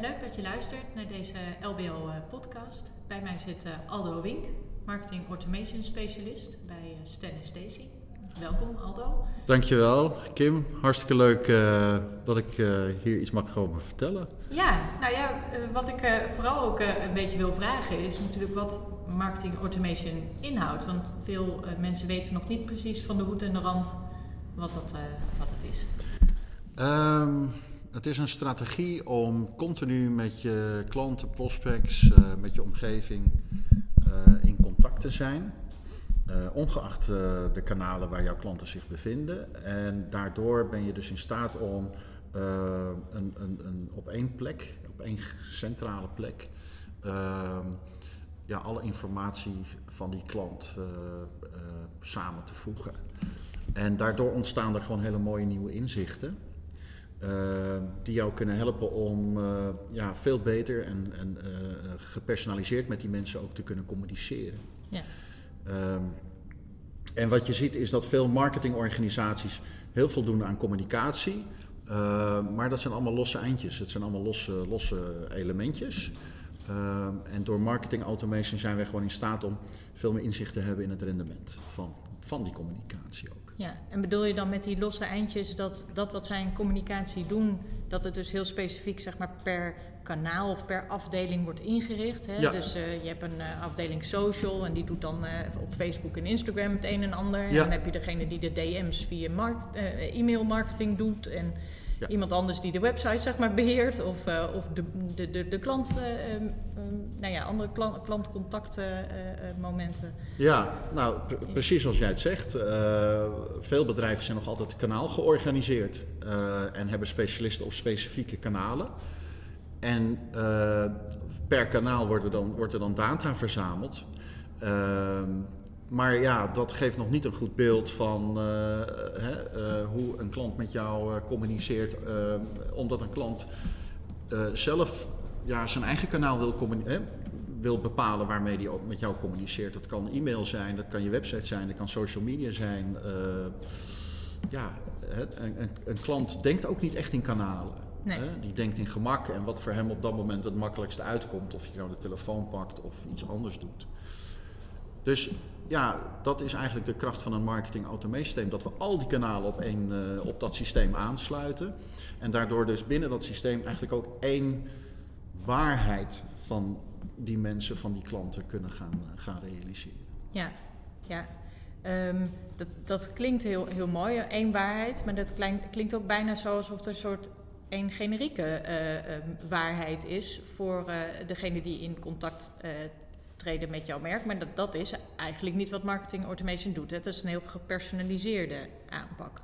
leuk dat je luistert naar deze LBL-podcast. Bij mij zit Aldo Wink, marketing automation specialist bij Stan Stacy. Welkom Aldo. Dankjewel Kim. Hartstikke leuk uh, dat ik uh, hier iets mag komen vertellen. Ja, nou ja, wat ik vooral ook een beetje wil vragen is natuurlijk wat marketing automation inhoudt. Want veel mensen weten nog niet precies van de hoed en de rand wat dat, wat dat is. Um, het is een strategie om continu met je klanten, prospects, met je omgeving in contact te zijn. Uh, ongeacht de kanalen waar jouw klanten zich bevinden. En daardoor ben je dus in staat om een, een, een, op één plek, op één centrale plek, ehm, ja, alle informatie van die klant samen te voegen. En daardoor ontstaan er gewoon hele mooie nieuwe inzichten. Die jou kunnen helpen om ja, veel beter en, en gepersonaliseerd met die mensen ook te kunnen communiceren. Ja. Um, en wat je ziet is dat veel marketingorganisaties heel veel doen aan communicatie. Uh, maar dat zijn allemaal losse eindjes. Het zijn allemaal losse, losse elementjes. Uh, en door marketing automation zijn wij gewoon in staat om veel meer inzicht te hebben in het rendement van, van die communicatie ook. Ja, en bedoel je dan met die losse eindjes dat dat wat zij in communicatie doen, dat het dus heel specifiek zeg maar per kanaal of per afdeling wordt ingericht. Hè? Dus uh, je hebt een uh, afdeling social en die doet dan uh, op Facebook en Instagram het een en ander. En dan heb je degene die de DM's via e-mail marketing doet. En ja. iemand anders die de website zeg maar beheert. Of, of de, de, de, de klant, um, nou ja, andere klant, klantcontactmomenten. ja, nou precies zoals jij het zegt. veel bedrijven zijn nog altijd kanaal georganiseerd. en hebben specialisten op specifieke kanalen. En per kanaal wordt er dan, wordt er dan data verzameld. Maar ja, dat geeft nog niet een goed beeld van uh, hè, hoe een klant met jou communiceert. omdat een klant zelf ja, zijn eigen kanaal wil, wil bepalen waarmee hij met jou communiceert. Dat kan e-mail zijn, dat kan je website zijn, dat kan social media zijn. ja, een, een, een klant denkt ook niet echt in kanalen. Nee. Die denkt in gemak en wat voor hem op dat moment het makkelijkste uitkomt. Of je nou de telefoon pakt of iets anders doet. Dus ja, dat is eigenlijk de kracht van een marketing automation systeem. Dat we al die kanalen op, één, uh, op dat systeem aansluiten. En daardoor dus binnen dat systeem eigenlijk ook één waarheid van die mensen, van die klanten kunnen gaan, uh, gaan realiseren. Ja, ja. Um, dat, dat klinkt heel, heel mooi, één waarheid. Maar dat klinkt, ook bijna zo alsof er een soort een generieke uh, waarheid is voor degene die in contact treden met jouw merk. Maar dat, dat is eigenlijk niet wat marketing automation doet. Het is een heel gepersonaliseerde aanpak.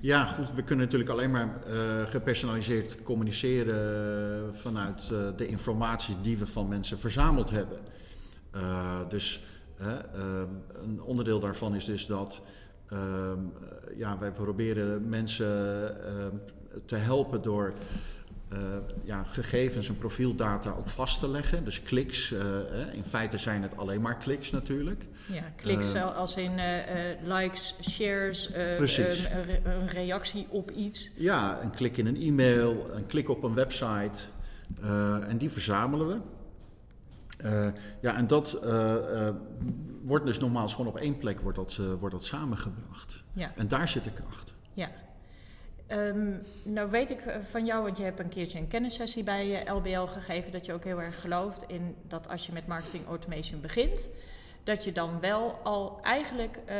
Ja, goed. We kunnen natuurlijk alleen maar gepersonaliseerd communiceren vanuit de informatie die we van mensen verzameld hebben. dus een onderdeel daarvan is dus dat ehm, ja, wij proberen mensen ehm, te helpen door uh, ja, gegevens en profieldata ook vast te leggen. Dus kliks, uh, in feite zijn het alleen maar kliks natuurlijk. Ja, kliks uh, als in likes, shares, een, een, reactie op iets. Ja, een klik in een e-mail, een klik op een website. en die verzamelen we. ja, en dat wordt dus nogmaals gewoon op één plek wordt dat, wordt dat samengebracht. Ja. En daar zit de kracht. Ja. Um, nou weet ik van jou, want je hebt een keertje een kennissessie bij LBL eh, gegeven, dat je ook heel erg gelooft in dat als je met marketing automation begint, dat je dan wel al eigenlijk uh,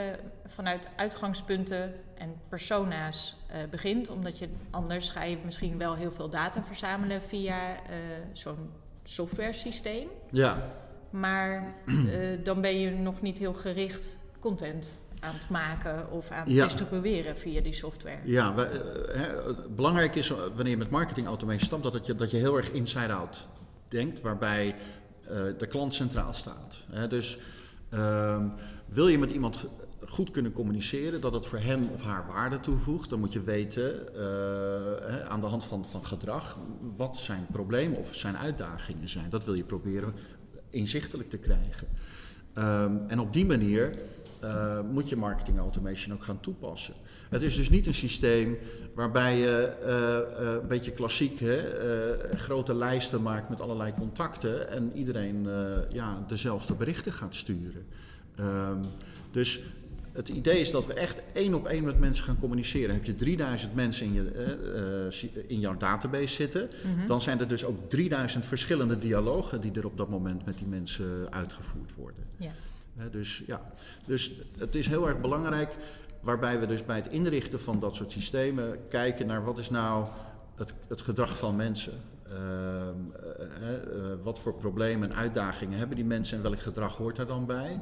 vanuit uitgangspunten en persona's uh, begint, omdat je anders ga je misschien wel heel veel data verzamelen via zo'n software systeem. Ja. Maar dan ben je nog niet heel gericht content aan het maken of aan het ja. distribueren via die software. Ja, we, uh, belangrijk is wanneer je met marketing automation stapt, dat, je, dat je heel erg inside-out denkt, waarbij uh, de klant centraal staat. dus uh, wil je met iemand goed kunnen communiceren, dat het voor hem of haar waarde toevoegt, dan moet je weten uh, aan de hand van, van gedrag wat zijn problemen of zijn uitdagingen zijn. Dat wil je proberen inzichtelijk te krijgen. Um, en op die manier uh, moet je marketing automation ook gaan toepassen. Het is dus niet een systeem waarbij je uh, uh, een beetje klassiek hè, grote lijsten maakt met allerlei contacten en iedereen ja, dezelfde berichten gaat sturen. Um, dus het idee is dat we echt één op één met mensen gaan communiceren. Heb je 3000 mensen in, je, uh, in jouw database zitten, mhm. dan zijn er dus ook 3000 verschillende dialogen die er op dat moment met die mensen uitgevoerd worden. Ja. Dus ja, dus het is heel erg belangrijk, waarbij we dus bij het inrichten van dat soort systemen kijken naar wat is nou het, het gedrag van mensen. Uh, wat voor problemen en uitdagingen hebben die mensen en welk gedrag hoort daar dan bij?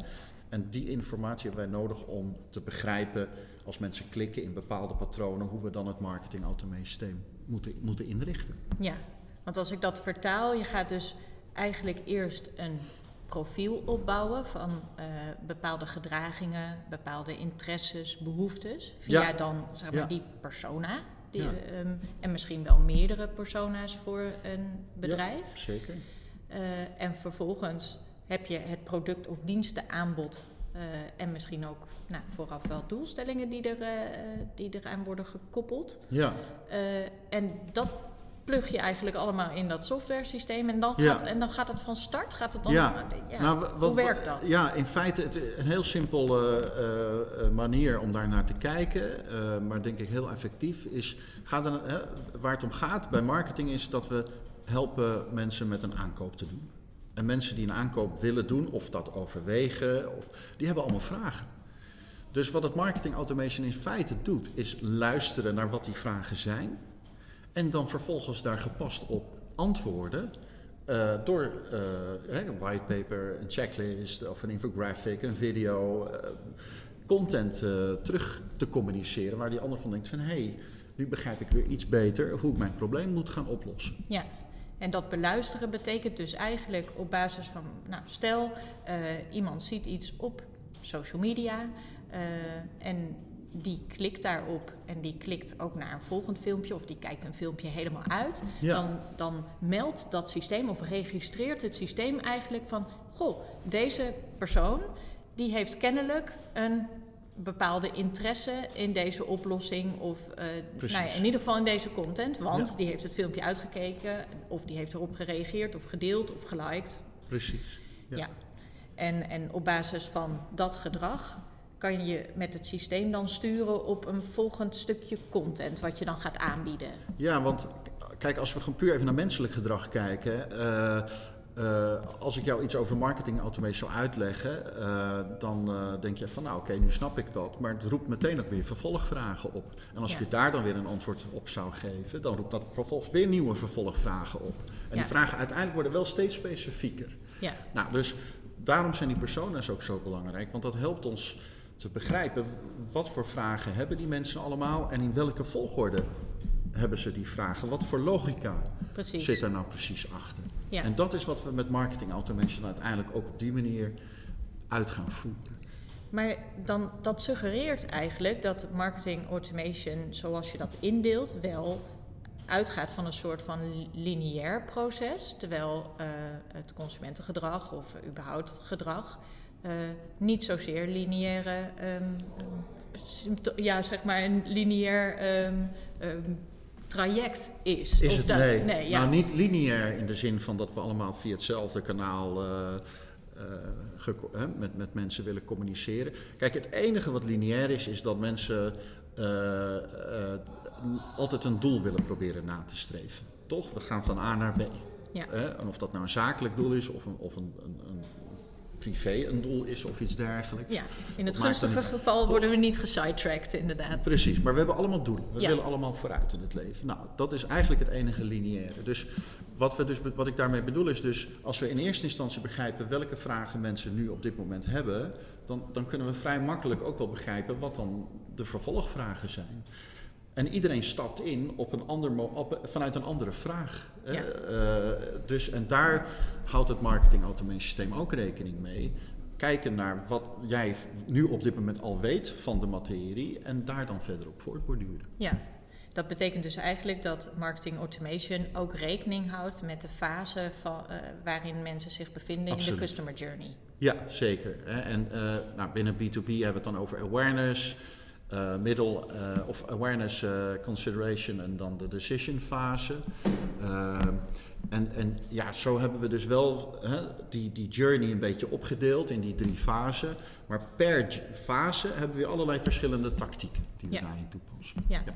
En die informatie hebben wij nodig om te begrijpen, als mensen klikken in bepaalde patronen, hoe we dan het marketing systeem moeten, moeten inrichten. Ja, want als ik dat vertaal, je gaat dus eigenlijk eerst een profiel opbouwen van uh, bepaalde gedragingen, bepaalde interesses, behoeftes, via dan zeg maar die persona. Die, ja. um, en misschien wel meerdere persona's voor een bedrijf. zeker. Uh, en vervolgens heb je het product of dienstenaanbod uh, en misschien ook nou, vooraf wel doelstellingen die, er, die eraan worden gekoppeld. Ja. En dat plug je eigenlijk allemaal in dat software systeem en dan gaat, en dan gaat het van start. Gaat het dan, ja. ja nou, wat, hoe werkt dat? Ja, in feite het, een heel simpele manier om daar naar te kijken, maar denk ik heel effectief, is gaat dan, waar het om gaat bij marketing is dat we helpen mensen met een aankoop te doen. En mensen die een aankoop willen doen of dat overwegen, of, die hebben allemaal vragen. Dus wat het marketing automation in feite doet, is luisteren naar wat die vragen zijn. En dan vervolgens daar gepast op antwoorden. Uh, door uh, een whitepaper, een checklist of een infographic, een video, uh, content terug te communiceren. Waar die ander van denkt van hé, hey, nu begrijp ik weer iets beter hoe ik mijn probleem moet gaan oplossen. Ja, en dat beluisteren betekent dus eigenlijk op basis van, nou, stel iemand ziet iets op social media en die klikt daarop en die klikt ook naar een volgend filmpje of die kijkt een filmpje helemaal uit, ja. dan, dan meldt dat systeem of registreert het systeem eigenlijk van, goh, deze persoon die heeft kennelijk een bepaalde interesse in deze oplossing of uh, nou ja, in ieder geval in deze content, want die heeft het filmpje uitgekeken of die heeft erop gereageerd of gedeeld of geliked. Precies. Ja. ja. En, en op basis van dat gedrag kan je met het systeem dan sturen op een volgend stukje content wat je dan gaat aanbieden. Ja, want kijk, als we gewoon puur even naar menselijk gedrag kijken. Uh, uh, als ik jou iets over marketing automation zou uitleggen, uh, dan denk je van nou oké, okay, nu snap ik dat. Maar het roept meteen ook weer vervolgvragen op. En als ja. je daar dan weer een antwoord op zou geven, dan roept dat vervolgens weer nieuwe vervolgvragen op. En ja. die vragen uiteindelijk worden wel steeds specifieker. Ja. Nou, dus daarom zijn die persona's ook zo belangrijk, want dat helpt ons te begrijpen wat voor vragen hebben die mensen allemaal en in welke volgorde hebben ze die vragen. Wat voor logica precies. zit er nou precies achter? Ja. En dat is wat we met marketing automation uiteindelijk ook op die manier uit gaan voeren. Maar dan, dat suggereert eigenlijk dat marketing automation, zoals je dat indeelt, wel uitgaat van een soort van lineair proces. Terwijl uh, het consumentengedrag of überhaupt het gedrag niet zozeer lineaire, um, um, ja, zeg maar een lineair um, traject is. Is het? Dat, nee. nee ja. Nou, niet lineair in de zin van dat we allemaal via hetzelfde kanaal uh, uh, met, met mensen willen communiceren. Kijk, het enige wat lineair is, is dat mensen uh, altijd een doel willen proberen na te streven. Toch? We gaan van A naar B. Ja. En of dat nou een zakelijk doel is of een, of een, een, een privé een doel is of iets dergelijks. Ja, in het gunstige geval worden we niet gesidetracked, inderdaad. Precies, maar we hebben allemaal doelen. We willen allemaal vooruit in het leven. Nou, dat is eigenlijk het enige lineaire. Dus wat, we dus, wat ik daarmee bedoel is dus, als we in eerste instantie begrijpen welke vragen mensen nu op dit moment hebben, dan, dan kunnen we vrij makkelijk ook wel begrijpen wat dan de vervolgvragen zijn. En iedereen stapt in op een ander, op, vanuit een andere vraag. Ja. Uh, dus, en daar houdt het marketing automation systeem ook rekening mee. Kijken naar wat jij nu op dit moment al weet van de materie en daar dan verder op voortborduren. Ja, dat betekent dus eigenlijk dat marketing automation ook rekening houdt met de fase van, eh, waarin mensen zich bevinden in de customer journey. Ja, zeker. En eh, nou, binnen B2B hebben we het dan over awareness, eh middle eh, of awareness eh, consideration en dan de decision fase. En, en ja, zo hebben we dus wel hè, die, die journey een beetje opgedeeld in die drie fasen. Maar per fase hebben we allerlei verschillende tactieken die we Ja. daarin toepassen. Ja. Ja.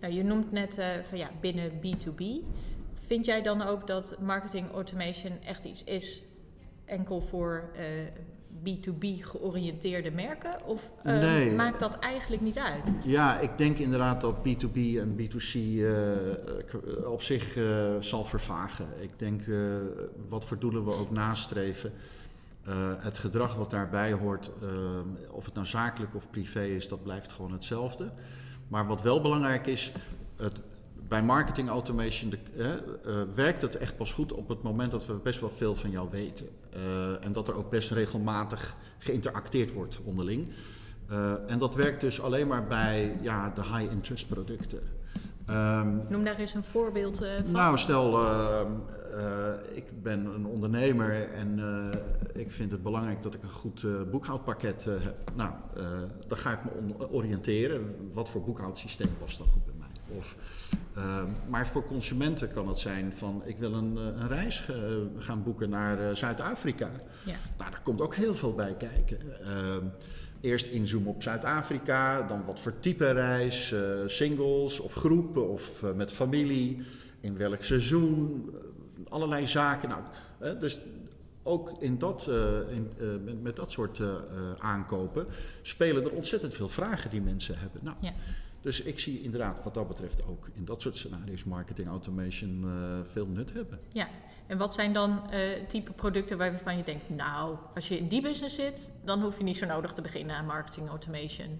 Nou, je noemt net van ja, binnen B2B. Vind jij dan ook dat marketing automation echt iets is enkel voor B2B georiënteerde merken? Of eh, Nee. maakt dat eigenlijk niet uit? Ja, ik denk inderdaad dat B2B en B2C eh, k- op zich eh, zal vervagen. Ik denk eh, wat voor doelen we ook nastreven. eh, het gedrag wat daarbij hoort, eh, of het nou zakelijk of privé is, dat blijft gewoon hetzelfde. Maar wat wel belangrijk is, het, bij marketing automation de, eh, werkt het echt pas goed op het moment dat we best wel veel van jou weten. Eh, en dat er ook best regelmatig geïnteracteerd wordt onderling. Eh, en dat werkt dus alleen maar bij ja, de high-interest producten. Ehm, Noem daar eens een voorbeeld eh, van. nou, stel, ehm, eh, ik ben een ondernemer en ik vind het belangrijk dat ik een goed boekhoudpakket heb. Nou, dan ga ik me oriënteren. Wat voor boekhoudsysteem past dan goed bij mij? Of, ehm, maar voor consumenten kan het zijn van ik wil een, eh, een reis eh, gaan boeken naar eh, Zuid-Afrika. Ja. Nou, daar komt ook heel veel bij kijken. Ehm, eerst inzoomen op Zuid-Afrika, dan wat voor type reis, singles of groepen of met familie, in welk seizoen, allerlei zaken. Nou, dus ook in dat, in, met, met dat soort aankopen spelen er ontzettend veel vragen die mensen hebben. Nou, Ja. Dus ik zie inderdaad wat dat betreft ook in dat soort scenario's marketing automation eh, veel nut hebben. Ja, en wat zijn dan eh type producten waarvan je denkt, nou, als je in die business zit, dan hoef je niet zo nodig te beginnen aan marketing automation.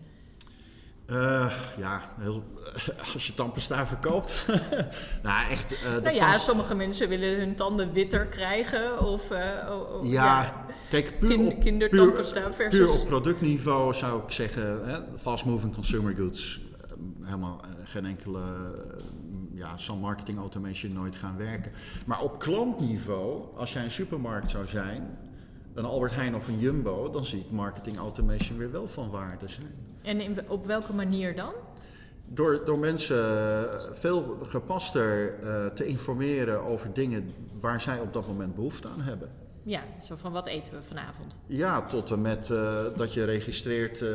Eh, ja, heel, als je tandpasta verkoopt. nou, echt. de Nou ja, vast- sommige mensen willen hun tanden witter krijgen of oh, oh, ja, kijk, puur op, puur, versus... puur op productniveau zou ik zeggen, hè, fast moving consumer goods, helemaal eh, geen enkele, eh, ja, zal marketing automation nooit gaan werken. Maar op klantniveau, als jij een supermarkt zou zijn, een Albert Heijn of een Jumbo, dan zie ik marketing automation weer wel van waarde zijn. En in, op welke manier dan? Door, door mensen eh, veel gepaster te informeren over dingen waar zij op dat moment behoefte aan hebben. Ja, zo van wat eten we vanavond? Ja, tot en met eh, dat je registreert eh,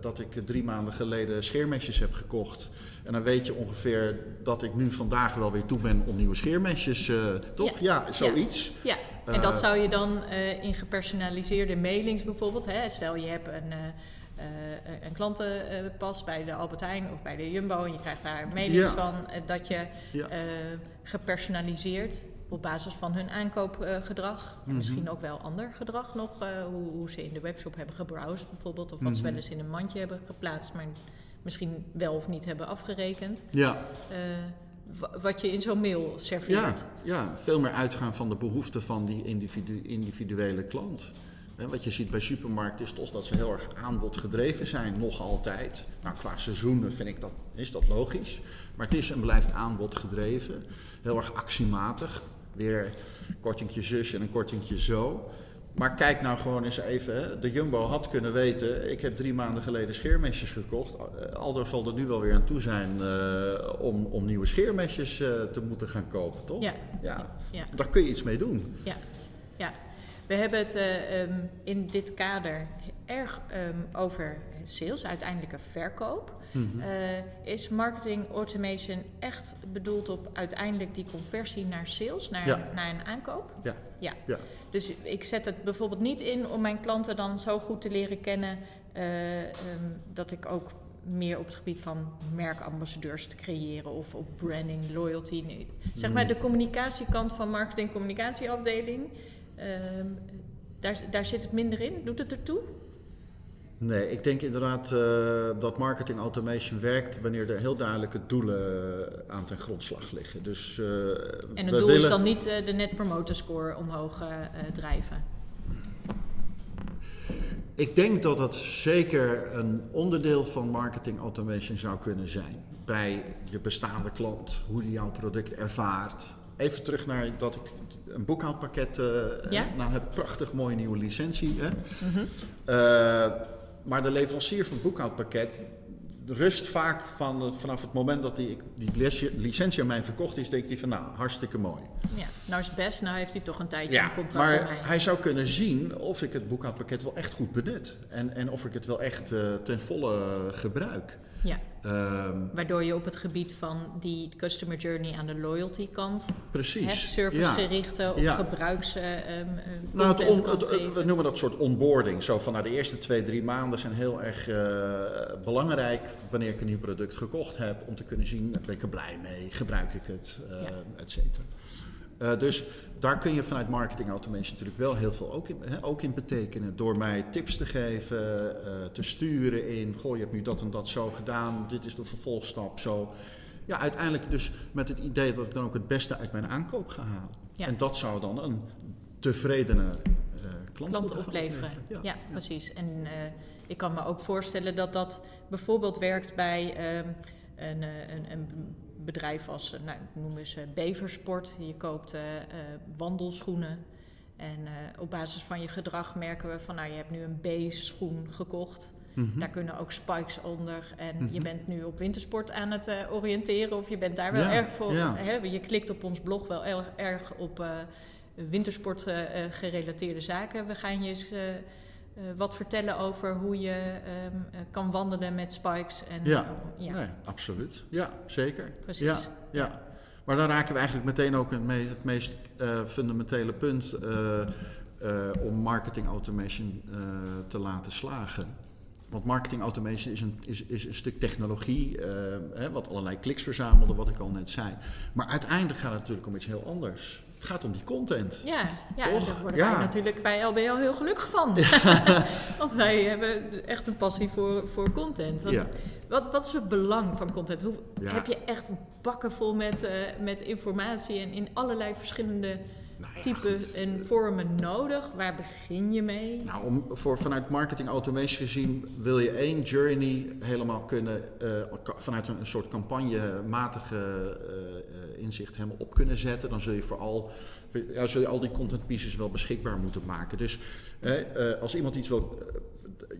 dat ik drie maanden geleden scheermesjes heb gekocht. En dan weet je ongeveer dat ik nu vandaag wel weer toe ben om nieuwe scheermesjes, eh, toch? Ja, zoiets. Ja, en dat zou je dan in gepersonaliseerde mailings bijvoorbeeld, hè, stel je hebt een, eh, een klantenpas bij de Albert Heijn of bij de Jumbo en je krijgt daar mailings Ja. van, dat je Ja. gepersonaliseerd op basis van hun aankoopgedrag Mhm. misschien ook wel ander gedrag nog, eh, hoe, hoe ze in de webshop hebben gebrowsed bijvoorbeeld, of wat ze Mhm. wel eens in een mandje hebben geplaatst, maar misschien wel of niet hebben afgerekend, Ja, eh, wa- wat je in zo'n mail ja, serveert. ja, veel meer uitgaan van de behoeften van die individu- individuele klant. Wat je ziet bij supermarkten is toch dat ze heel erg aanbodgedreven zijn, nog altijd. Nou, qua seizoenen vind ik dat, is dat logisch. Maar het is en blijft aanbodgedreven, heel erg actiematig. Weer een kortingje zus en een kortingje zo. Maar kijk nou gewoon eens even, hè. de Jumbo had kunnen weten, ik heb drie maanden geleden scheermesjes gekocht. Eh, Aldo zal er nu wel weer aan toe zijn eh, om, om nieuwe scheermesjes eh, te moeten gaan kopen, toch? Ja. ja. Ja. Daar kun je iets mee doen. Ja, ja. We hebben het eh, ehm, in dit kader erg ehm, over sales, uiteindelijke verkoop. Mhm. Eh, is marketing automation echt bedoeld op uiteindelijk die conversie naar sales, naar, Ja. naar een aankoop? Ja. Ja. Ja. Dus ik zet het bijvoorbeeld niet in om mijn klanten dan zo goed te leren kennen eh, ehm, dat ik ook meer op het gebied van merkambassadeurs te creëren of op branding, loyalty. Nee. Zeg maar Mm. de communicatiekant van marketing communicatieafdeling. ehm, daar, daar zit het minder in. Doet het ertoe? Nee, ik denk inderdaad eh, dat marketing automation werkt wanneer er heel duidelijke doelen eh, aan ten grondslag liggen. Dus, eh, En het doel willen... is dan niet de net promoter score omhoog drijven. Ik denk dat het zeker een onderdeel van marketing automation zou kunnen zijn. bij je bestaande klant, hoe die jouw product ervaart. Even terug naar dat ik een boekhoudpakket. Uh, Ja. Nou, heb prachtig mooie nieuwe licentie. Hè? Mhm. Maar de leverancier van het boekhoudpakket rust vaak van, vanaf het moment dat die, die licentie- aan mij verkocht is, denkt hij van nou, hartstikke mooi. Ja, nou is het best, nou heeft hij toch een tijdje Ja, een contract bij mij. maar hij zou kunnen zien of ik het boekhoudpakket wel echt goed benut. En, en of ik het wel echt eh, ten volle gebruik. Ja, Ehm, waardoor je op het gebied van die customer journey aan de loyalty kant, precies. Ja. servicegerichte of Ja. gebruiks eh, ehm, eh, Nou, het content on- kan het- het- geven. we noemen dat soort onboarding. Zo van nou, de eerste twee, drie maanden zijn heel erg eh, belangrijk wanneer ik een nieuw product gekocht heb. Om te kunnen zien, ben ik er blij mee, gebruik ik het, Ja. et cetera. Eh, dus daar kun je vanuit marketing automation natuurlijk wel heel veel ook in, hè, ook in betekenen. Door mij tips te geven, eh, te sturen in, goh je hebt nu dat en dat zo gedaan, dit is de vervolgstap zo. Ja, uiteindelijk dus met het idee dat ik dan ook het beste uit mijn aankoop ga halen. Ja. En dat zou dan een tevredene eh klant, gaan opleveren. opleveren. Ja, precies. En ik kan me ook voorstellen dat dat bijvoorbeeld werkt bij ehm, een, een, een bedrijf als, eh, nou, noem eens eh, Beversport. Je koopt eh, wandelschoenen. En op basis van je gedrag merken we van, nou, je hebt nu een B-schoen gekocht. Mhm. Daar kunnen ook spikes onder. En je Mhm. bent nu op wintersport aan het oriënteren. Of je bent daar wel Ja, erg voor. ja. Hè? Je klikt op ons blog wel erg, erg op wintersport gerelateerde zaken. We gaan je eens eh, wat vertellen over hoe je ehm, eh, kan wandelen met spikes. En, Ja. eh, ja Nee, absoluut. Ja, zeker. precies. Ja, ja. Maar dan raken we eigenlijk meteen ook het, me- het meest fundamentele punt om marketing automation te laten slagen. Want marketing automation is een, is, is een stuk technologie, hè, wat allerlei kliks verzamelde, wat ik al net zei. Maar uiteindelijk gaat het natuurlijk om iets heel anders. Het gaat om die content. Ja, ja en daar worden Ja. wij natuurlijk bij LBL heel gelukkig van. Want wij hebben echt een passie voor, voor content. Want Ja. wat, wat is het belang van content? Hoe. Heb je echt bakken vol met, eh, met informatie en in allerlei verschillende Nou ja, goed. en vormen nodig? Waar begin je mee? Nou, om, voor, vanuit marketing automation gezien wil je één journey helemaal kunnen, eh, vanuit een, een soort campagnematige eh, inzicht helemaal op kunnen zetten. Dan zul je vooral ja, zul je al die content pieces wel beschikbaar moeten maken. Dus eh, als iemand iets wil,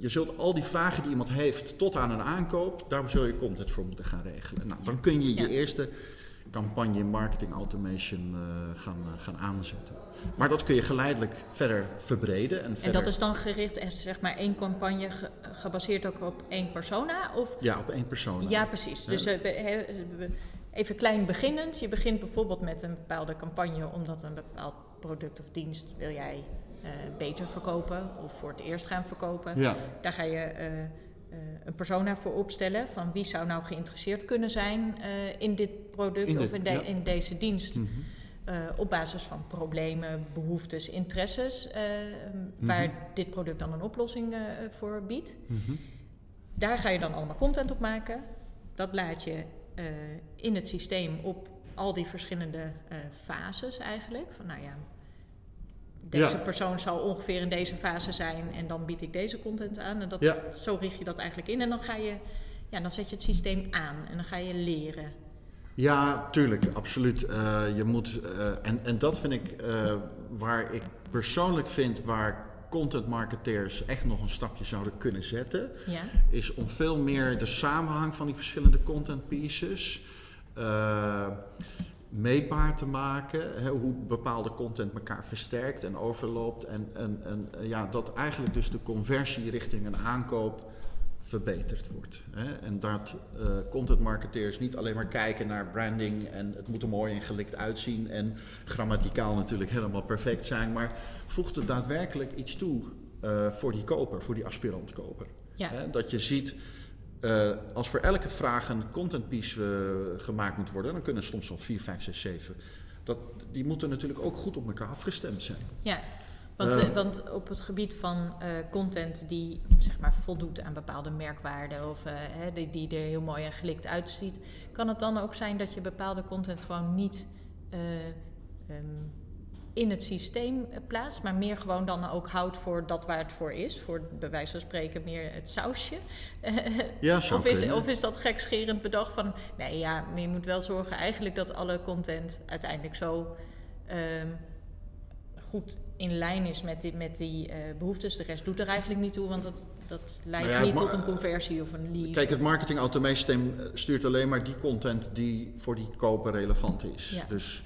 je zult al die vragen die iemand heeft tot aan een aankoop, daar zul je content voor moeten gaan regelen. Nou, dan kun je je Ja. eerste campagne marketing automation eh, gaan, eh, gaan aanzetten. Maar dat kun je geleidelijk verder verbreden. En, En verder, dat is dan gericht, en zeg maar één campagne ge- gebaseerd ook op één persona? Of Ja, op één persoon. Ja, precies. Dus we- even klein beginnend. Je begint bijvoorbeeld met een bepaalde campagne omdat een bepaald product of dienst wil jij beter verkopen of voor het eerst gaan verkopen. Ja, Daar ga je eh, een persona voor opstellen van wie zou nou geïnteresseerd kunnen zijn eh, in dit product In of in, de- ja. in deze dienst. Mhm. Eh, op basis van problemen, behoeftes, interesses, eh, waar Mhm. dit product dan een oplossing voor biedt. Mhm. Daar ga je dan allemaal content op maken. Dat laat je in het systeem op al die verschillende eh, fases eigenlijk. Van nou ja, deze Ja. persoon zal ongeveer in deze fase zijn en dan bied ik deze content aan. En dat, Ja. zo richt je dat eigenlijk in. En dan ga je, ja, dan zet je het systeem aan en dan ga je leren. Ja, tuurlijk, absoluut. Eh, je moet, eh, en, en dat vind ik eh, waar ik persoonlijk vind waar content marketeers echt nog een stapje zouden kunnen zetten. Ja, Is om veel meer de samenhang van die verschillende content pieces meetbaar te maken. Hè, hoe bepaalde content elkaar versterkt en overloopt. En, en, en eh, ja, dat eigenlijk dus de conversie richting een aankoop verbeterd wordt. Hè? En dat eh content marketeers niet alleen maar kijken naar branding en het moet er mooi en gelikt uitzien en grammaticaal natuurlijk helemaal perfect zijn, maar voegt er daadwerkelijk iets toe eh, voor die koper, voor die aspirant koper. ja. Hè? Dat je ziet, eh, als voor elke vraag een content piece eh, gemaakt moet worden, dan kunnen soms wel 4, 5, 6, 7. Dat, die moeten natuurlijk ook goed op elkaar afgestemd zijn. Ja, want, Eh. want op het gebied van content die zeg maar voldoet aan bepaalde merkwaarden of hè, die, die er heel mooi en gelikt uitziet, kan het dan ook zijn dat je bepaalde content gewoon niet eh, ehm, in het systeem eh, plaatst, maar meer gewoon dan ook houdt voor dat waar het voor is. Voor bij wijze van spreken meer het sausje. Ja, of, is, of is dat gekscherend bedacht van, nee ja, maar je moet wel zorgen eigenlijk dat alle content uiteindelijk zo ehm, goed in lijn is met die, met die eh, behoeftes. De rest doet er eigenlijk niet toe, want dat, dat leidt Nou ja, niet tot een conversie of een lead. Kijk, het marketing automation systeem eh, stuurt alleen maar die content die voor die koper relevant is. Ja. Dus,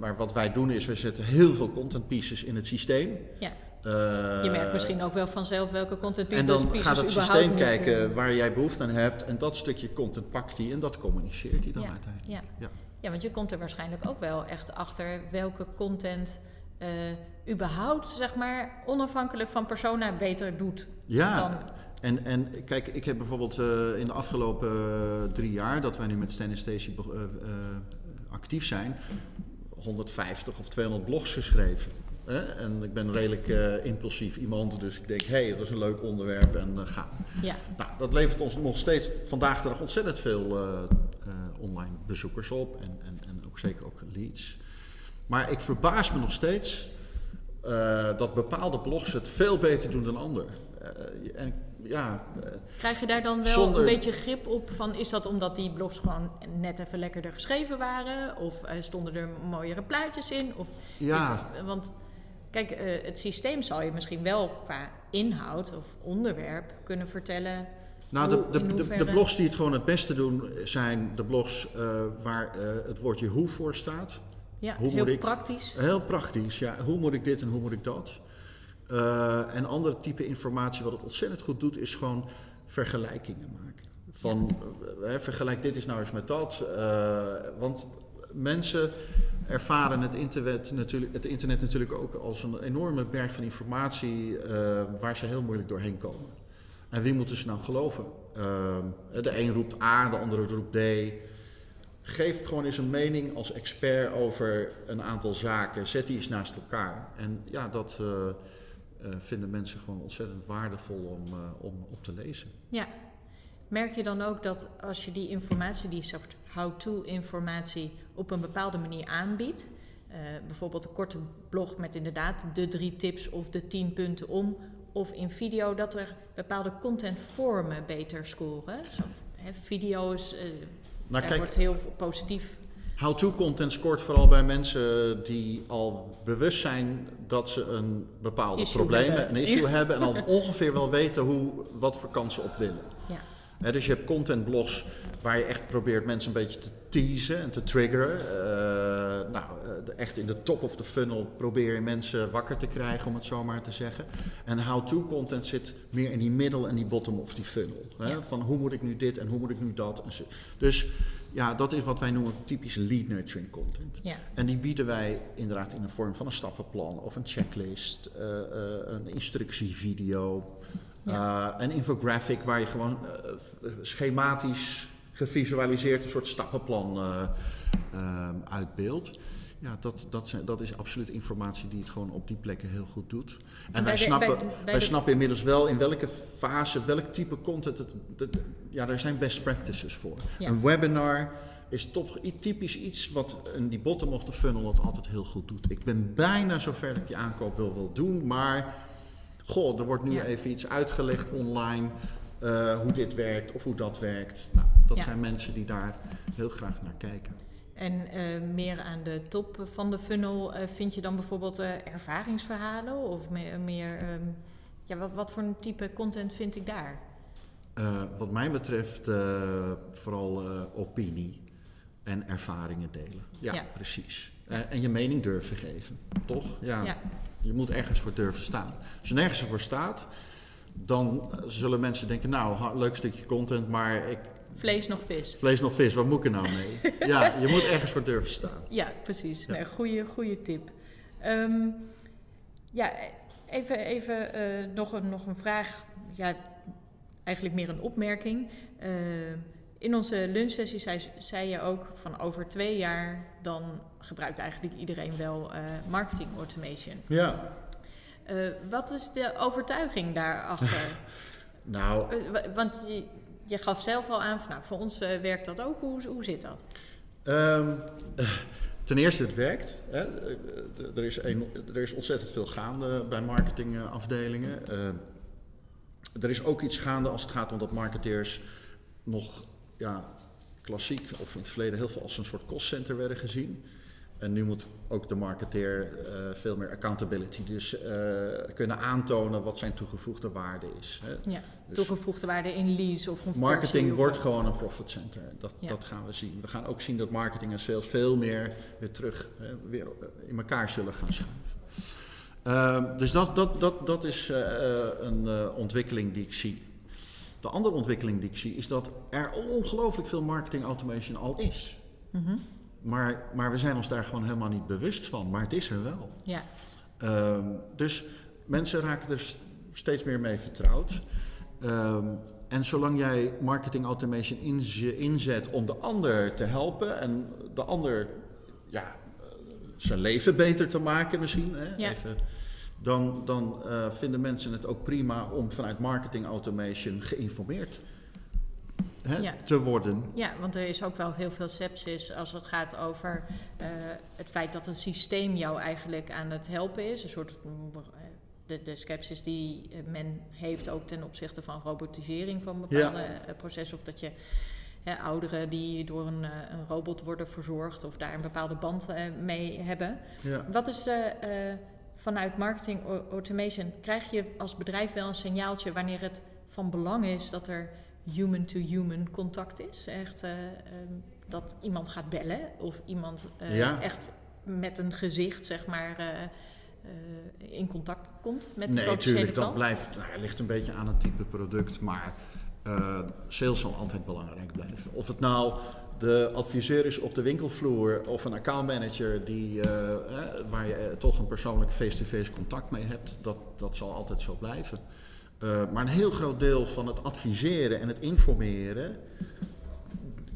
maar wat wij doen is, we zetten heel veel content pieces in het systeem. Ja. Eh, Je merkt misschien ook wel vanzelf welke content En dan pieces gaat het systeem kijken eh, waar jij behoefte aan hebt. En dat stukje content pakt hij en dat communiceert hij dan Ja, uiteindelijk. ja. Ja. Ja, want je komt er waarschijnlijk ook wel echt achter welke content eh, überhaupt, zeg maar, onafhankelijk van persona beter doet. Ja, Dan- en, en kijk, ik heb bijvoorbeeld in de afgelopen drie jaar dat wij nu met Stan Stacy be- eh, eh, actief zijn, 150 of 200 blogs geschreven. Hè? En ik ben redelijk eh, impulsief iemand, dus ik denk, hé, hey, dat is een leuk onderwerp en eh, ga. Ja, Nou, dat levert ons nog steeds vandaag de dag ontzettend veel eh, online bezoekers op en, en, en ook zeker ook leads. Maar ik verbaas me nog steeds eh, dat bepaalde blogs het veel beter doen dan anderen. Eh, en ja, eh, krijg je daar dan wel Zonder- een beetje grip op van, is dat omdat die blogs gewoon net even lekkerder geschreven waren? Of stonden er mooiere plaatjes in? Of Ja. Het- want kijk, het systeem zal je misschien wel qua inhoud of onderwerp kunnen vertellen. nou, hoe- de, de, de, hoeverre- de blogs die het gewoon het beste doen zijn de blogs waar het woordje hoe voor staat. Ja, Hoe heel moet ik- praktisch. Heel praktisch, ja. Hoe moet ik dit en hoe moet ik dat? Eh, en andere type informatie, wat het ontzettend goed doet, is gewoon vergelijkingen maken. Van, eh, vergelijk dit is nou eens met dat. Eh, want mensen ervaren het internet, natuurlijk, het internet natuurlijk ook als een enorme berg van informatie waar ze heel moeilijk doorheen komen. En wie moeten ze nou geloven? De een roept A, de andere roept D. Geef gewoon eens een mening als expert over een aantal zaken. Zet die eens naast elkaar. En ja, dat eh, eh, vinden mensen gewoon ontzettend waardevol om, eh, om op te lezen. Ja. Merk je dan ook dat als je die informatie, die soort how-to informatie, op een bepaalde manier aanbiedt, bijvoorbeeld een korte blog met inderdaad de drie tips of de tien punten om, of in video, dat er bepaalde contentvormen beter scoren? Zo, hè, video is, eh, Nou, kijk, wordt heel positief. how-to content scoort vooral bij mensen die al bewust zijn dat ze een bepaalde Issue probleem, hebben. een issue hebben en al ongeveer wel weten hoe, wat voor kansen op willen. Ja. Dus je hebt contentblogs waar je echt probeert mensen een beetje te teasen en te triggeren. Eh, nou, eh, echt in de top of the funnel probeer je mensen wakker te krijgen, om het zo maar te zeggen. En how-to content zit meer in die middle en die bottom of die funnel. Hè? Ja. Van hoe moet ik nu dit en hoe moet ik nu dat. En zo. Dus ja, dat is wat wij noemen typisch lead nurturing content. Ja. En die bieden wij inderdaad in de vorm van een stappenplan of een checklist, eh, eh, een instructievideo, een infographic waar je gewoon schematisch gevisualiseerd een soort stappenplan eh, ehm, uitbeeldt. Ja, dat, dat, zijn, dat is absoluut informatie die het gewoon op die plekken heel goed doet. En wij, de- snappen, bij- bij wij de- snappen inmiddels wel in welke fase, welk type content het. de- ja, daar zijn best practices voor. Ja. Een webinar is toch typisch iets wat in die bottom of the funnel het altijd heel goed doet. Ik ben bijna zover dat ik die aankoop wil, wil doen, maar goh, er wordt nu Ja. even iets uitgelegd online. eh, hoe dit werkt of hoe dat werkt. Nou, dat Ja. zijn mensen die daar heel graag naar kijken. En eh, meer aan de top van de funnel eh, vind je dan bijvoorbeeld eh, ervaringsverhalen of meer, meer ehm, ja, wat, wat voor een type content vind ik daar? Wat mij betreft vooral opinie en ervaringen delen. Ja, Ja. precies. En je mening durven geven, toch? Ja. Ja. Je moet ergens voor durven staan. Als je nergens voor staat, dan zullen mensen denken, nou, leuk stukje content, maar ik Vlees nog vis. vlees nog vis, wat moet ik er nou mee? ja, je moet ergens voor durven staan. Ja, precies. Ja. Nee, goede, goede tip. Ehm, ja, even, even eh, nog, een, nog een vraag. Ja, eigenlijk meer een opmerking. Eh, in onze lunchsessie zei, zei je ook van over twee jaar dan gebruikt eigenlijk iedereen wel eh, marketing automation. Ja. Eh, wat is de overtuiging daarachter? Nou, wa- want je, je gaf zelf al aan van nou, voor ons eh, werkt dat ook. Hoe, hoe zit dat? Ehm, eh, ten eerste, het werkt. Hè. Er, is een, er is ontzettend veel gaande bij marketingafdelingen. er is ook iets gaande als het gaat om dat marketeers nog ja, klassiek of in het verleden heel veel als een soort center werden gezien. En nu moet ook de marketeer uh, veel meer accountability. Dus uh, kunnen aantonen wat zijn toegevoegde waarde is. Hè. Ja, dus toegevoegde waarde in lease of een Marketing wordt gewoon een profit center. Dat, dat gaan we zien. We gaan ook zien dat marketing en sales veel meer weer terug hè, weer in elkaar zullen gaan schuiven. Uh, dus dat, dat, dat, dat is uh, een ontwikkeling die ik zie. De andere ontwikkeling die ik zie is dat er ongelooflijk veel marketing automation al is. Mm maar, maar we zijn ons daar gewoon helemaal niet bewust van. Maar het is er wel. Ja. Um, dus mensen raken er steeds meer mee vertrouwd. Um, en zolang jij marketing automation inzet om de ander te helpen en de ander ja, zijn leven beter te maken misschien, hè, ja. even, dan, dan uh, vinden mensen het ook prima om vanuit marketing automation geïnformeerd hè, te worden. Ja, want er is ook wel heel veel sepsis als het gaat over uh, het feit dat een systeem jou eigenlijk aan het helpen is. Een soort de, de die men heeft ook ten opzichte van robotisering van bepaalde ja. processen. Of dat je ouderen die door een, een, robot worden verzorgd of daar een bepaalde band mee hebben. Ja. Wat is uh, vanuit marketing automation, krijg je als bedrijf wel een signaaltje wanneer het van belang is dat er human-to-human contact is. Echt uh, dat iemand gaat bellen of iemand echt met een gezicht, zeg maar, uh, in contact komt met nee, de potentiële Nee, dat blijft, nou, ligt een beetje aan het type product, maar sales zal altijd belangrijk blijven. Of het nou de adviseur is op de winkelvloer of een accountmanager die, waar je toch een persoonlijk face-to-face contact mee hebt, dat, dat zal altijd zo blijven. Uh, maar een heel groot deel van het adviseren en het informeren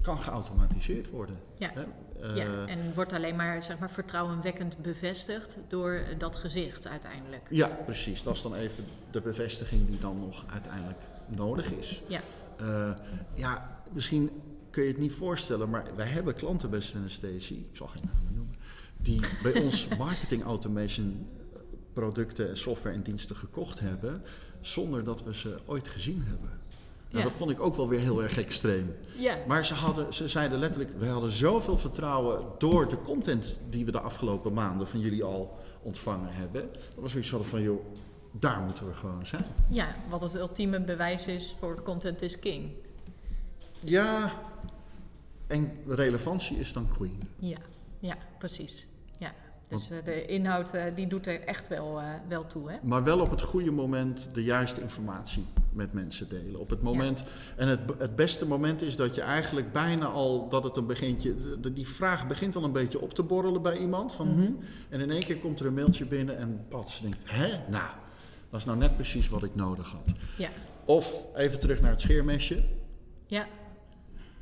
kan geautomatiseerd worden. Ja. Hè? Uh, ja, en wordt alleen maar, zeg maar vertrouwenwekkend bevestigd door dat gezicht uiteindelijk. Ja, precies. Dat is dan even de bevestiging die dan nog uiteindelijk nodig is. Ja, uh, ja misschien kun je het niet voorstellen, maar wij hebben klanten bij Stacy, ik zal geen namen noemen, die bij ons marketing automation producten, software en diensten gekocht hebben zonder dat we ze ooit gezien hebben. Nou, Dat vond ik ook wel weer heel erg extreem. Ja. Maar ze, hadden, ze zeiden letterlijk, we hadden zoveel vertrouwen door de content die we de afgelopen maanden van jullie al ontvangen hebben. Dat was zoiets van, joh, daar moeten we gewoon zijn. Ja, wat het ultieme bewijs is voor content is king. Ja, en relevantie is dan queen. Ja, ja precies. Dus uh, de inhoud uh, die doet er echt wel, uh, wel toe. Hè? Maar wel op het goede moment de juiste informatie met mensen delen. Op het moment, ja. En het, het beste moment is dat je eigenlijk bijna al, dat het een begintje, die vraag begint al een beetje op te borrelen bij iemand. Van, mm -hmm. En in één keer komt er een mailtje binnen en pats, denkt, hè, nou, dat is nou net precies wat ik nodig had. Ja. Of even terug naar het scheermesje. Ja.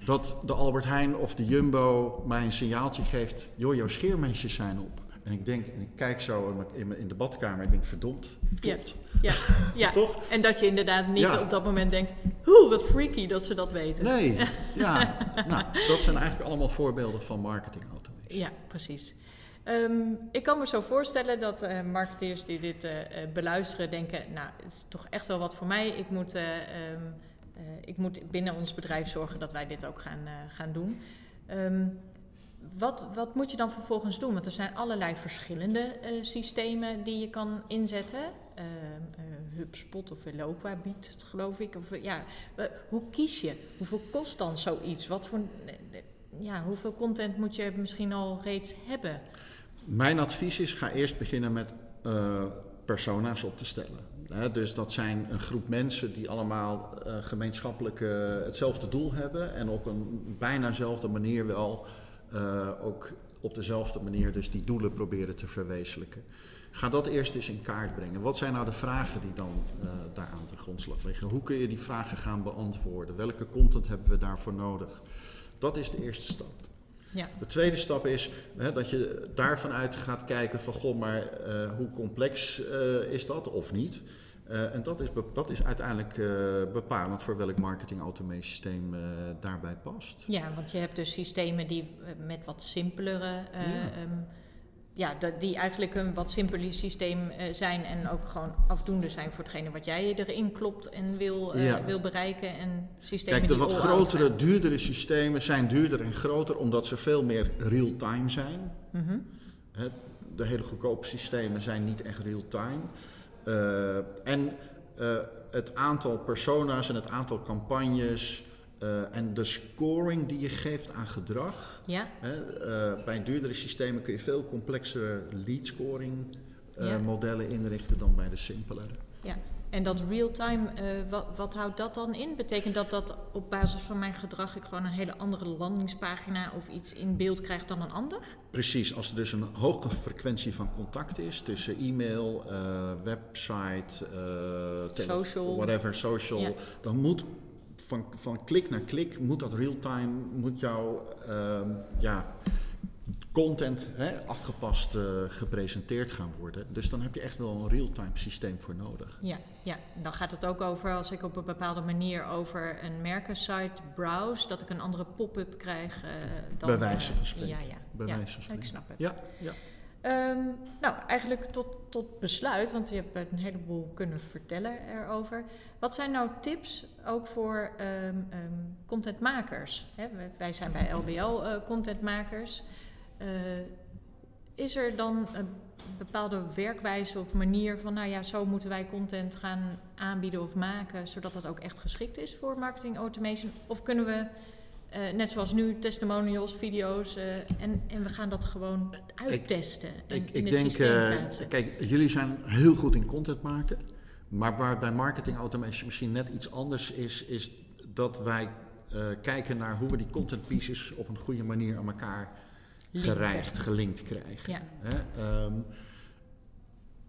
Dat de Albert Heijn of de Jumbo mij een signaaltje geeft, joh, jouw scheermesjes zijn op. En ik denk, en ik kijk zo in, in de badkamer ik denk, verdomd, klopt. Ja, ja, ja. toch? En dat je inderdaad niet ja. op dat moment denkt, hoe, wat freaky dat ze dat weten. Nee, ja. nou, dat zijn eigenlijk allemaal voorbeelden van marketing automation. Ja, precies. Um, ik kan me zo voorstellen dat uh, marketeers die dit uh, beluisteren denken, nou, het is toch echt wel wat voor mij. Ik moet, uh, um, ik moet binnen ons bedrijf zorgen dat wij dit ook gaan, gaan doen. Um, wat, wat moet je dan vervolgens doen? Want er zijn allerlei verschillende uh, systemen die je kan inzetten. Uh, uh, HubSpot of Eloqua biedt het, geloof ik. Of, ja, hoe kies je? Hoeveel kost dan zoiets? Wat voor, ja, hoeveel content moet je misschien al reeds hebben? Mijn advies is, ga eerst beginnen met persona's op te stellen. dus dat zijn een groep mensen die allemaal gemeenschappelijk hetzelfde doel hebben en op een bijna dezelfde manier wel uh, ook op dezelfde manier dus die doelen proberen te verwezenlijken. Ga dat eerst eens in kaart brengen. Wat zijn nou de vragen die dan uh, daar aan de grondslag liggen? Hoe kun je die vragen gaan beantwoorden? Welke content hebben we daarvoor nodig? Dat is de eerste stap. Ja. De tweede stap is hè, dat je daarvan uit gaat kijken van goh, maar uh, hoe complex is dat of niet? Uh, en dat is, dat is uiteindelijk uh, bepalend voor welk marketing automation systeem uh, daarbij past. Ja, want je hebt dus systemen die met wat simpelere, ja. Um, ja, die eigenlijk een wat simpeler systeem zijn en ook gewoon afdoende zijn voor hetgene wat jij erin klopt en wil, ja. wil bereiken. En systemen Kijk, de die wat grotere, duurdere systemen zijn duurder en groter omdat ze veel meer real-time zijn. Mm -hmm. de hele goedkope systemen zijn niet echt real-time. Uh, en uh, het aantal persona's en het aantal campagnes uh, en de scoring die je geeft aan gedrag. Ja. bij duurdere systemen kun je veel complexere lead scoring ja. modellen inrichten dan bij de simpelere. Ja. En dat real-time, uh, wat, wat, houdt dat dan in? Betekent dat dat op basis van mijn gedrag ik gewoon een hele andere landingspagina of iets in beeld krijg dan een ander? Precies, als er dus een hoge frequentie van contact is tussen e-mail, uh, website, uh, social, whatever, social, ja. dan moet van, van klik naar klik, moet dat real-time, moet jouw ehm, ja, content hè, afgepast uh, gepresenteerd gaan worden. Dus dan heb je echt wel een real-time systeem voor nodig. Ja, ja, dan gaat het ook over als ik op een bepaalde manier over een merkensite browse, dat ik een andere pop-up krijg. Uh, dan, Bij wijze van spreken. Ja, ja. Bij ja, wijze van spreken. Ik snap het. Ja, ja. Um, nou, eigenlijk tot, tot besluit, want je hebt een heleboel kunnen vertellen erover. Wat zijn nou tips ook voor um, um, contentmakers? Hè, wij zijn bij LBL uh, contentmakers. Uh, is er dan een bepaalde werkwijze of manier van, nou ja, zo moeten wij content gaan aanbieden of maken, zodat dat ook echt geschikt is voor marketing automation? Of kunnen we, uh, net zoals nu, testimonials, video's, uh, en, en we gaan dat gewoon uittesten? Ik, ik, ik denk, kijk, jullie zijn heel goed in content maken, maar waar bij marketing automation misschien net iets anders is, is dat wij kijken naar hoe we die content pieces op een goede manier aan elkaar Gerijgd, gelinkt krijgen. Ja. Hè? Um,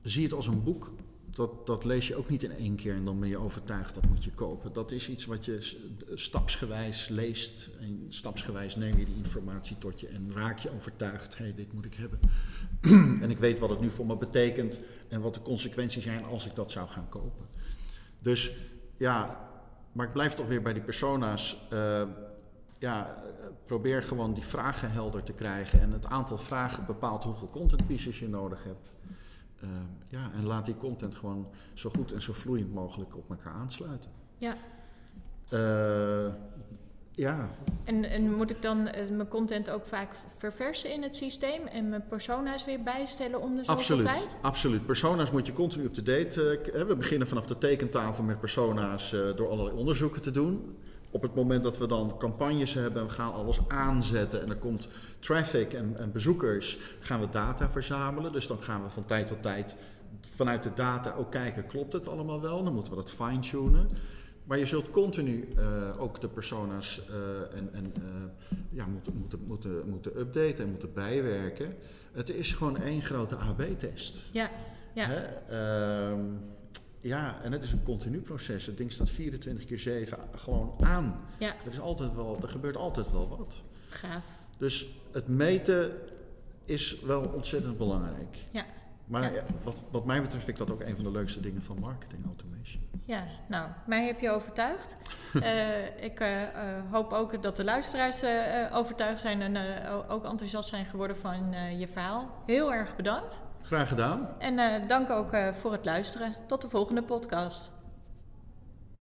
zie het als een boek. Dat, dat lees je ook niet in één keer en dan ben je overtuigd dat moet je kopen. Dat is iets wat je stapsgewijs leest. En stapsgewijs neem je die informatie tot je en raak je overtuigd. Hé, hey, dit moet ik hebben. en ik weet wat het nu voor me betekent en wat de consequenties zijn als ik dat zou gaan kopen. Dus ja, maar ik blijf toch weer bij die persona's. Uh, ja, probeer gewoon die vragen helder te krijgen. En het aantal vragen bepaalt hoeveel content pieces je nodig hebt. Uh, ja, en laat die content gewoon zo goed en zo vloeiend mogelijk op elkaar aansluiten. Ja. Uh, ja. En, en, moet ik dan uh, mijn content ook vaak verversen in het systeem en mijn persona's weer bijstellen om de zoveel absoluut, tijd? Absoluut. Persona's moet je continu up to date. we beginnen vanaf de tekentafel met persona's door allerlei onderzoeken te doen op het moment dat we dan campagnes hebben en we gaan alles aanzetten en er komt traffic en, en, bezoekers, gaan we data verzamelen. Dus dan gaan we van tijd tot tijd vanuit de data ook kijken, klopt het allemaal wel? Dan moeten we dat fine-tunen. Maar je zult continu uh, ook de persona's uh, en, en uh, ja, moeten, moeten, moeten, moeten updaten en moeten bijwerken. Het is gewoon één grote AB-test. Ja, ja. Hè? Ehm, ja, en het is een continu proces. Het ding staat 24 keer 7 gewoon aan. Ja. Er, is altijd wel, er gebeurt altijd wel wat. Gaaf. Dus het meten is wel ontzettend belangrijk. Ja. Maar ja. wat, wat mij betreft vind ik dat ook een van de leukste dingen van marketing automation. Ja, nou, mij heb je overtuigd. uh, ik uh, hoop ook dat de luisteraars uh, overtuigd zijn en ook enthousiast zijn geworden van je verhaal. Heel erg bedankt. Graag gedaan. En uh, dank ook uh, voor het luisteren. Tot de volgende podcast.